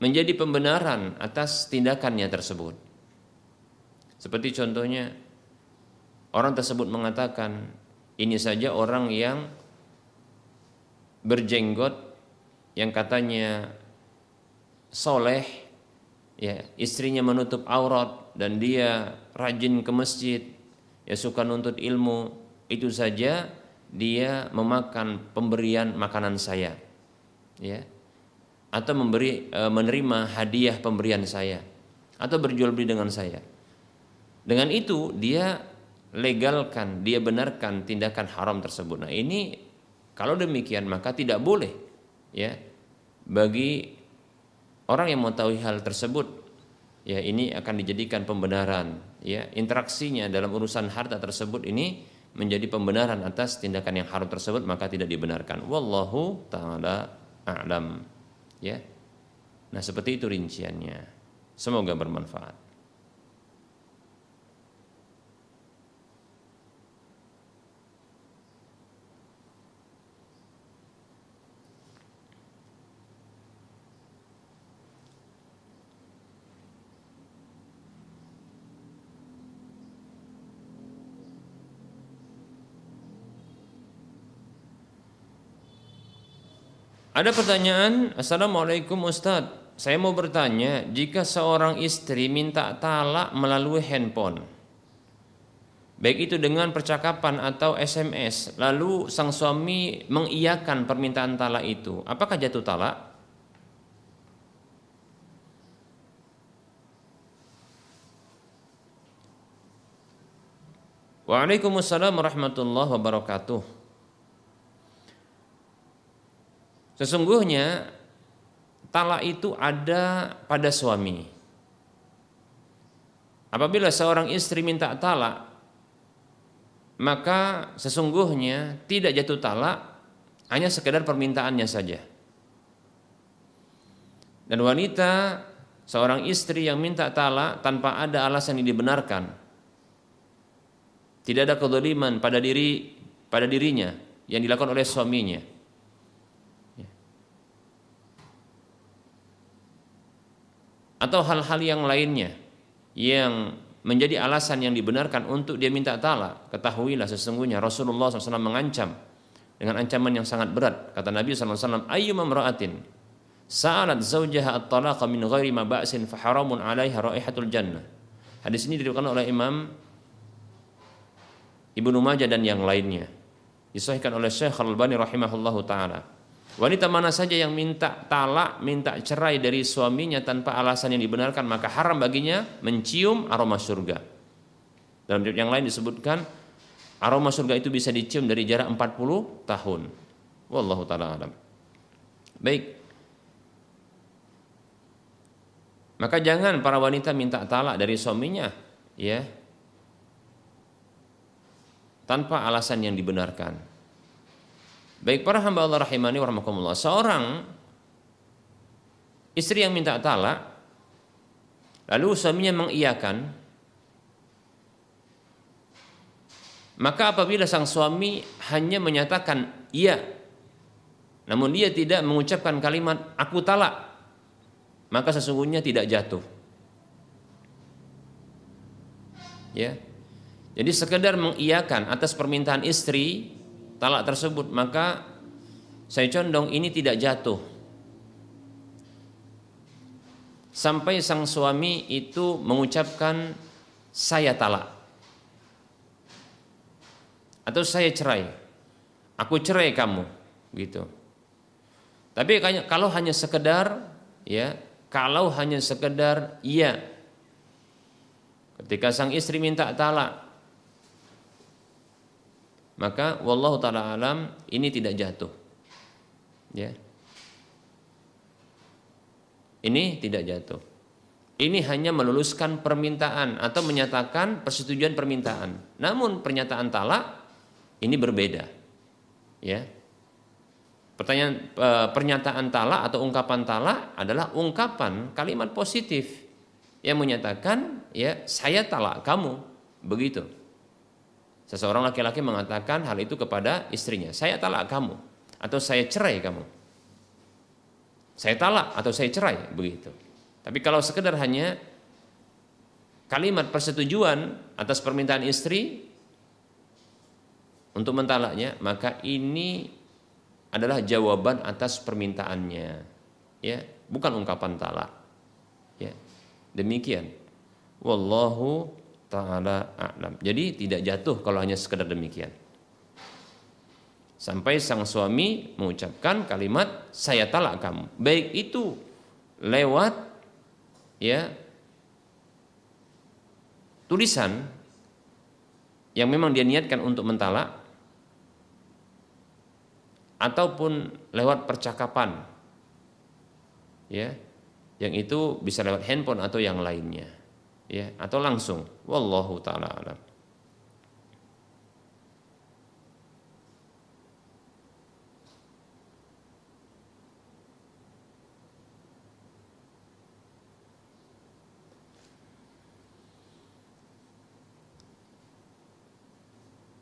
menjadi pembenaran atas tindakannya tersebut seperti contohnya orang tersebut mengatakan ini saja orang yang berjenggot yang katanya soleh ya istrinya menutup aurat dan dia rajin ke masjid ya suka nuntut ilmu itu saja dia memakan pemberian makanan saya ya atau memberi e, menerima hadiah pemberian saya atau berjual beli dengan saya. Dengan itu dia legalkan dia benarkan tindakan haram tersebut. Nah ini kalau demikian maka tidak boleh ya bagi orang yang mengetahui hal tersebut ya ini akan dijadikan pembenaran ya interaksinya dalam urusan harta tersebut ini menjadi pembenaran atas tindakan yang haram tersebut maka tidak dibenarkan. Wallahu taala a'lam. Ya. Nah, seperti itu rinciannya. Semoga bermanfaat. Ada pertanyaan, Assalamualaikum Ustadz. Saya mau bertanya, jika seorang istri minta talak melalui handphone, baik itu dengan percakapan atau SMS, lalu sang suami mengiyakan permintaan talak itu, apakah jatuh talak? Waalaikumsalam warahmatullahi wabarakatuh. Sesungguhnya talak itu ada pada suami. Apabila seorang istri minta talak, maka sesungguhnya tidak jatuh talak hanya sekedar permintaannya saja. Dan wanita seorang istri yang minta talak tanpa ada alasan yang dibenarkan. Tidak ada kedoliman pada diri pada dirinya yang dilakukan oleh suaminya. Atau hal-hal yang lainnya yang menjadi alasan yang dibenarkan untuk dia minta talak. Ketahuilah sesungguhnya Rasulullah SAW mengancam dengan ancaman yang sangat berat. Kata Nabi SAW, Ayu mamra'atin sa'alat zawjaha at-talaqa min ghairi ma ba'sin fa haramun 'alaiha raihatul jannah. Hadis ini diriwayatkan oleh Imam Ibnu Majah dan yang lainnya. Disahihkan oleh Syekh Al-Albani rahimahullahu taala. Wanita mana saja yang minta talak, minta cerai dari suaminya tanpa alasan yang dibenarkan, maka haram baginya mencium aroma surga. Dalam yang lain disebutkan Aroma surga itu bisa dicium dari jarak 40 tahun. Wallahu taala alam. Baik. Maka jangan para wanita minta talak dari suaminya, ya. Tanpa alasan yang dibenarkan. Baik para hamba Allah rahimani wa Seorang istri yang minta talak lalu suaminya mengiyakan Maka apabila sang suami hanya menyatakan iya, namun dia tidak mengucapkan kalimat aku talak, maka sesungguhnya tidak jatuh. Ya. Jadi sekedar mengiyakan atas permintaan istri talak tersebut, maka saya condong ini tidak jatuh. Sampai sang suami itu mengucapkan saya talak atau saya cerai. Aku cerai kamu, gitu. Tapi kalau hanya sekedar ya, kalau hanya sekedar iya. Ketika sang istri minta talak, maka wallahu taala alam ini tidak jatuh. Ya. Ini tidak jatuh. Ini hanya meluluskan permintaan atau menyatakan persetujuan permintaan. Namun pernyataan talak ini berbeda. Ya. Pertanyaan e, pernyataan talak atau ungkapan talak adalah ungkapan kalimat positif yang menyatakan ya saya talak kamu begitu. Seseorang laki-laki mengatakan hal itu kepada istrinya, saya talak kamu atau saya cerai kamu. Saya talak atau saya cerai begitu. Tapi kalau sekedar hanya kalimat persetujuan atas permintaan istri untuk mentalaknya, maka ini adalah jawaban atas permintaannya. Ya, bukan ungkapan talak. Ya. Demikian. Wallahu taala a'lam. Jadi tidak jatuh kalau hanya sekedar demikian. Sampai sang suami mengucapkan kalimat saya talak kamu. Baik itu lewat ya tulisan yang memang dia niatkan untuk mentalak ataupun lewat percakapan ya yang itu bisa lewat handphone atau yang lainnya ya atau langsung wallahu taala alam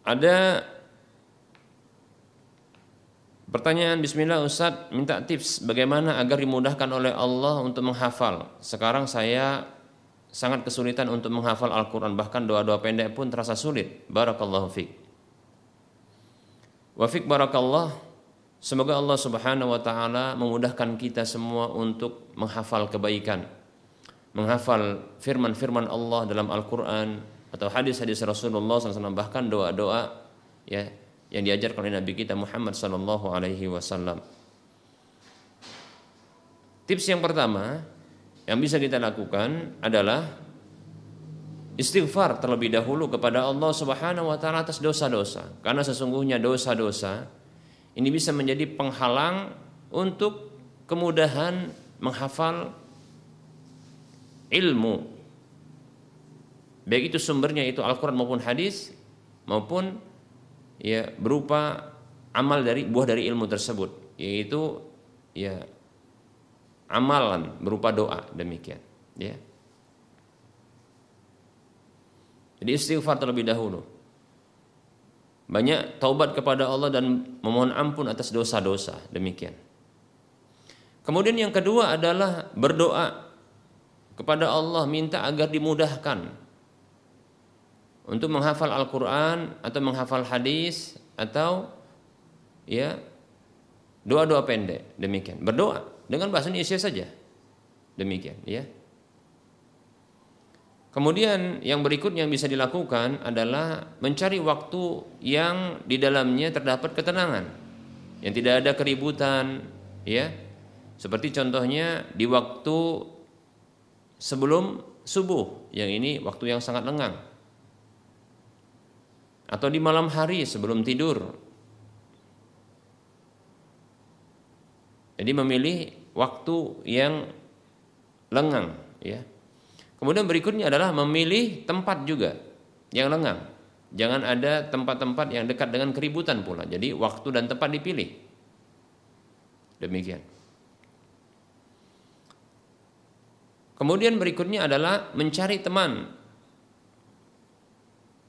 ada Pertanyaan Bismillah Ustaz minta tips bagaimana agar dimudahkan oleh Allah untuk menghafal. Sekarang saya sangat kesulitan untuk menghafal Al-Quran bahkan doa-doa pendek pun terasa sulit. Barakallahu fiqh. Wafik barakallah. Semoga Allah Subhanahu wa taala memudahkan kita semua untuk menghafal kebaikan. Menghafal firman-firman Allah dalam Al-Qur'an atau hadis-hadis Rasulullah SAW bahkan doa-doa ya yang diajarkan oleh Nabi kita Muhammad sallallahu alaihi wasallam. Tips yang pertama yang bisa kita lakukan adalah istighfar terlebih dahulu kepada Allah Subhanahu wa taala atas dosa-dosa. Karena sesungguhnya dosa-dosa ini bisa menjadi penghalang untuk kemudahan menghafal ilmu. Baik itu sumbernya itu Al-Qur'an maupun hadis maupun ya berupa amal dari buah dari ilmu tersebut yaitu ya amalan berupa doa demikian ya. Jadi istighfar terlebih dahulu. Banyak taubat kepada Allah dan memohon ampun atas dosa-dosa demikian. Kemudian yang kedua adalah berdoa kepada Allah minta agar dimudahkan untuk menghafal Al-Qur'an atau menghafal hadis atau ya doa-doa pendek demikian. Berdoa dengan bahasa Indonesia saja demikian ya Kemudian yang berikutnya yang bisa dilakukan adalah mencari waktu yang di dalamnya terdapat ketenangan, yang tidak ada keributan, ya. Seperti contohnya di waktu sebelum subuh, yang ini waktu yang sangat lengang. Atau di malam hari sebelum tidur. Jadi memilih waktu yang lengang, ya Kemudian berikutnya adalah memilih tempat juga yang lengang. Jangan ada tempat-tempat yang dekat dengan keributan pula. Jadi waktu dan tempat dipilih. Demikian. Kemudian berikutnya adalah mencari teman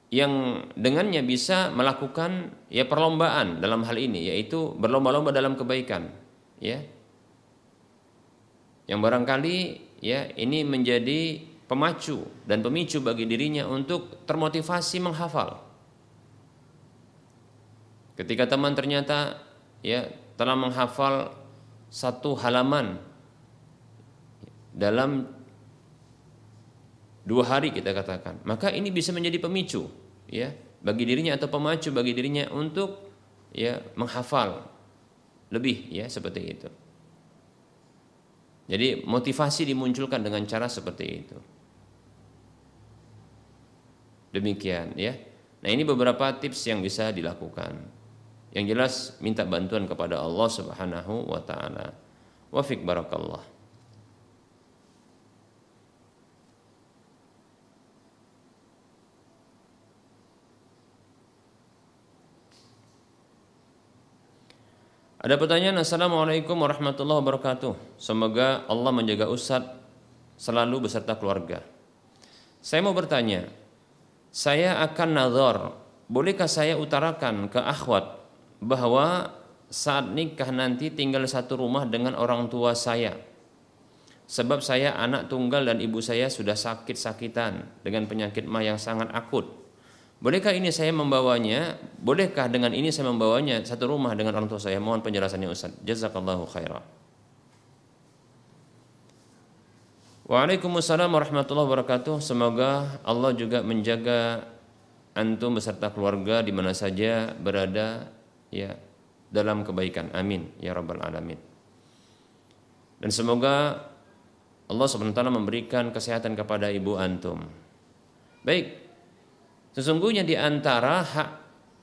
yang dengannya bisa melakukan ya perlombaan dalam hal ini yaitu berlomba-lomba dalam kebaikan ya yang barangkali ya ini menjadi pemacu dan pemicu bagi dirinya untuk termotivasi menghafal. Ketika teman ternyata ya telah menghafal satu halaman dalam dua hari kita katakan, maka ini bisa menjadi pemicu ya bagi dirinya atau pemacu bagi dirinya untuk ya menghafal lebih ya seperti itu. Jadi motivasi dimunculkan dengan cara seperti itu. Demikian ya. Nah, ini beberapa tips yang bisa dilakukan. Yang jelas minta bantuan kepada Allah Subhanahu wa taala. Wafik barakallah. Ada pertanyaan Assalamualaikum warahmatullahi wabarakatuh Semoga Allah menjaga Ustadz selalu beserta keluarga Saya mau bertanya saya akan nazar. Bolehkah saya utarakan ke akhwat bahwa saat nikah nanti tinggal satu rumah dengan orang tua saya. Sebab saya anak tunggal dan ibu saya sudah sakit-sakitan dengan penyakit mah yang sangat akut. Bolehkah ini saya membawanya? Bolehkah dengan ini saya membawanya satu rumah dengan orang tua saya? Mohon penjelasannya Ustaz. Jazakallahu khairan. Waalaikumsalam warahmatullahi wabarakatuh. Semoga Allah juga menjaga antum beserta keluarga di mana saja berada ya dalam kebaikan. Amin ya rabbal alamin. Dan semoga Allah SWT memberikan kesehatan kepada ibu antum. Baik, sesungguhnya di antara hak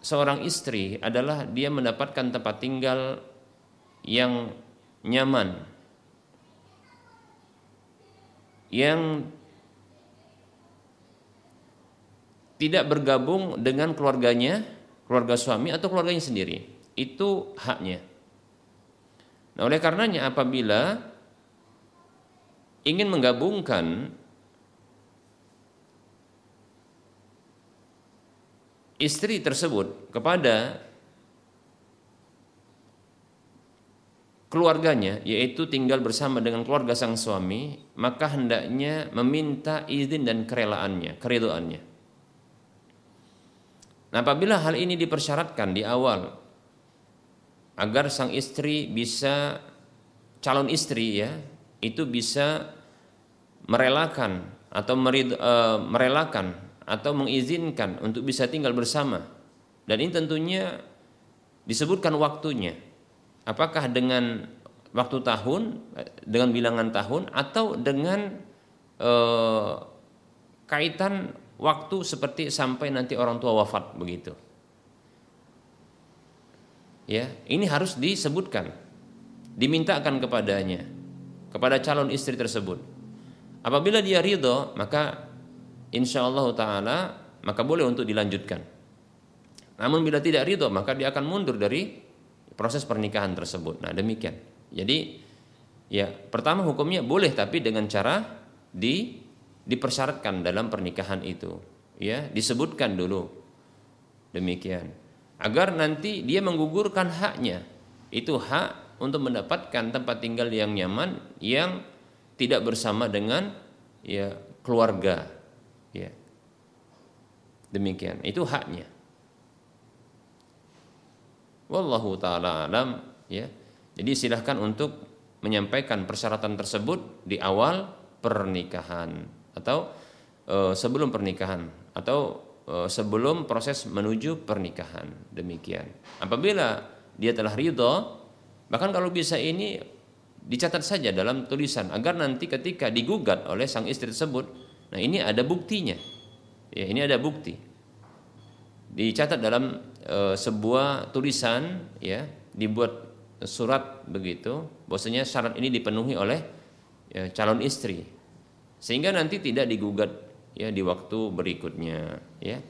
seorang istri adalah dia mendapatkan tempat tinggal yang nyaman, yang tidak bergabung dengan keluarganya, keluarga suami atau keluarganya sendiri. Itu haknya. Nah, oleh karenanya apabila ingin menggabungkan istri tersebut kepada keluarganya yaitu tinggal bersama dengan keluarga sang suami maka hendaknya meminta izin dan kerelaannya keridoannya. Nah apabila hal ini dipersyaratkan di awal agar sang istri bisa calon istri ya itu bisa merelakan atau merid, e, merelakan atau mengizinkan untuk bisa tinggal bersama dan ini tentunya disebutkan waktunya Apakah dengan waktu tahun, dengan bilangan tahun, atau dengan eh, kaitan waktu seperti sampai nanti orang tua wafat begitu? Ya, ini harus disebutkan, dimintakan kepadanya, kepada calon istri tersebut. Apabila dia ridho, maka insya Allah Taala maka boleh untuk dilanjutkan. Namun bila tidak ridho, maka dia akan mundur dari proses pernikahan tersebut. Nah, demikian. Jadi ya, pertama hukumnya boleh tapi dengan cara di dipersyaratkan dalam pernikahan itu. Ya, disebutkan dulu. Demikian. Agar nanti dia menggugurkan haknya. Itu hak untuk mendapatkan tempat tinggal yang nyaman yang tidak bersama dengan ya keluarga. Demikian. Itu haknya. Wallahu taala alam ya. Jadi silahkan untuk menyampaikan persyaratan tersebut di awal pernikahan atau e, sebelum pernikahan atau e, sebelum proses menuju pernikahan. Demikian. Apabila dia telah ridho, bahkan kalau bisa ini dicatat saja dalam tulisan agar nanti ketika digugat oleh sang istri tersebut, nah ini ada buktinya. Ya, ini ada bukti. Dicatat dalam e, sebuah tulisan ya, dibuat surat begitu, bahwasanya syarat ini dipenuhi oleh ya, calon istri. Sehingga nanti tidak digugat ya di waktu berikutnya ya.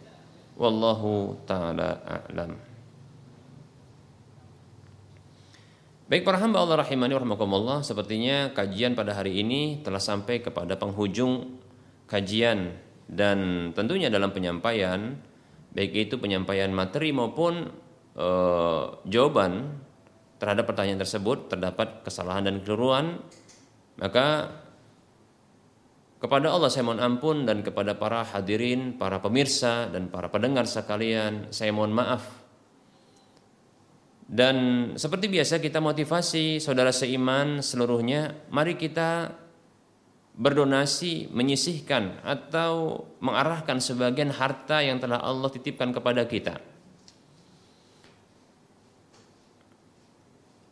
Wallahu taala a'lam. Baik para hamba Allah rahimani rahimakumullah, sepertinya kajian pada hari ini telah sampai kepada penghujung kajian dan tentunya dalam penyampaian baik itu penyampaian materi maupun e, jawaban terhadap pertanyaan tersebut terdapat kesalahan dan keliruan, maka kepada Allah saya mohon ampun dan kepada para hadirin, para pemirsa dan para pendengar sekalian, saya mohon maaf. Dan seperti biasa kita motivasi saudara seiman seluruhnya, mari kita berdonasi, menyisihkan atau mengarahkan sebagian harta yang telah Allah titipkan kepada kita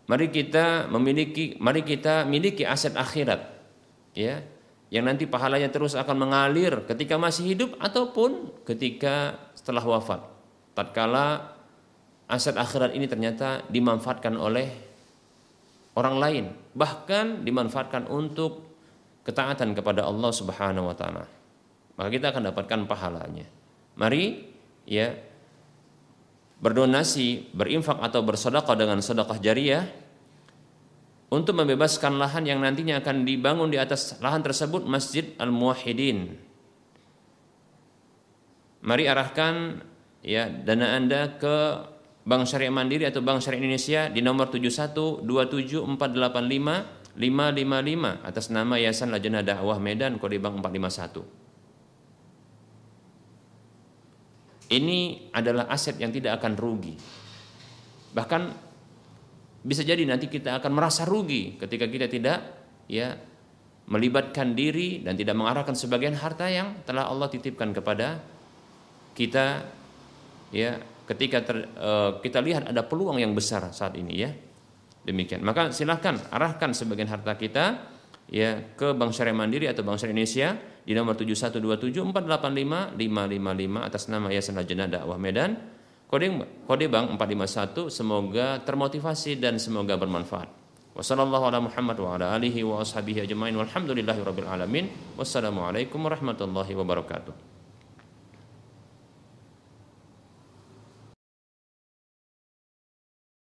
Mari kita memiliki mari kita miliki aset akhirat ya yang nanti pahalanya terus akan mengalir ketika masih hidup ataupun ketika setelah wafat. Tatkala aset akhirat ini ternyata dimanfaatkan oleh orang lain, bahkan dimanfaatkan untuk ketaatan kepada Allah Subhanahu wa taala. Maka kita akan dapatkan pahalanya. Mari ya berdonasi, berinfak atau bersedekah dengan sedekah jariah untuk membebaskan lahan yang nantinya akan dibangun di atas lahan tersebut Masjid Al-Muwahhidin. Mari arahkan ya dana Anda ke Bank Syariah Mandiri atau Bank Syariah Indonesia di nomor 7127485 555 atas nama Yayasan Lajnah Dakwah Medan kode bank 451. Ini adalah aset yang tidak akan rugi. Bahkan bisa jadi nanti kita akan merasa rugi ketika kita tidak ya melibatkan diri dan tidak mengarahkan sebagian harta yang telah Allah titipkan kepada kita ya ketika ter, uh, kita lihat ada peluang yang besar saat ini ya demikian maka silahkan arahkan sebagian harta kita ya ke Bank Syariah Mandiri atau Bank Syariah Indonesia di nomor 71274855555 atas nama Yayasan Lajnah Dakwah Medan. Kode kode bank 451 semoga termotivasi dan semoga bermanfaat. Wassalamualaikum warahmatullahi wabarakatuh.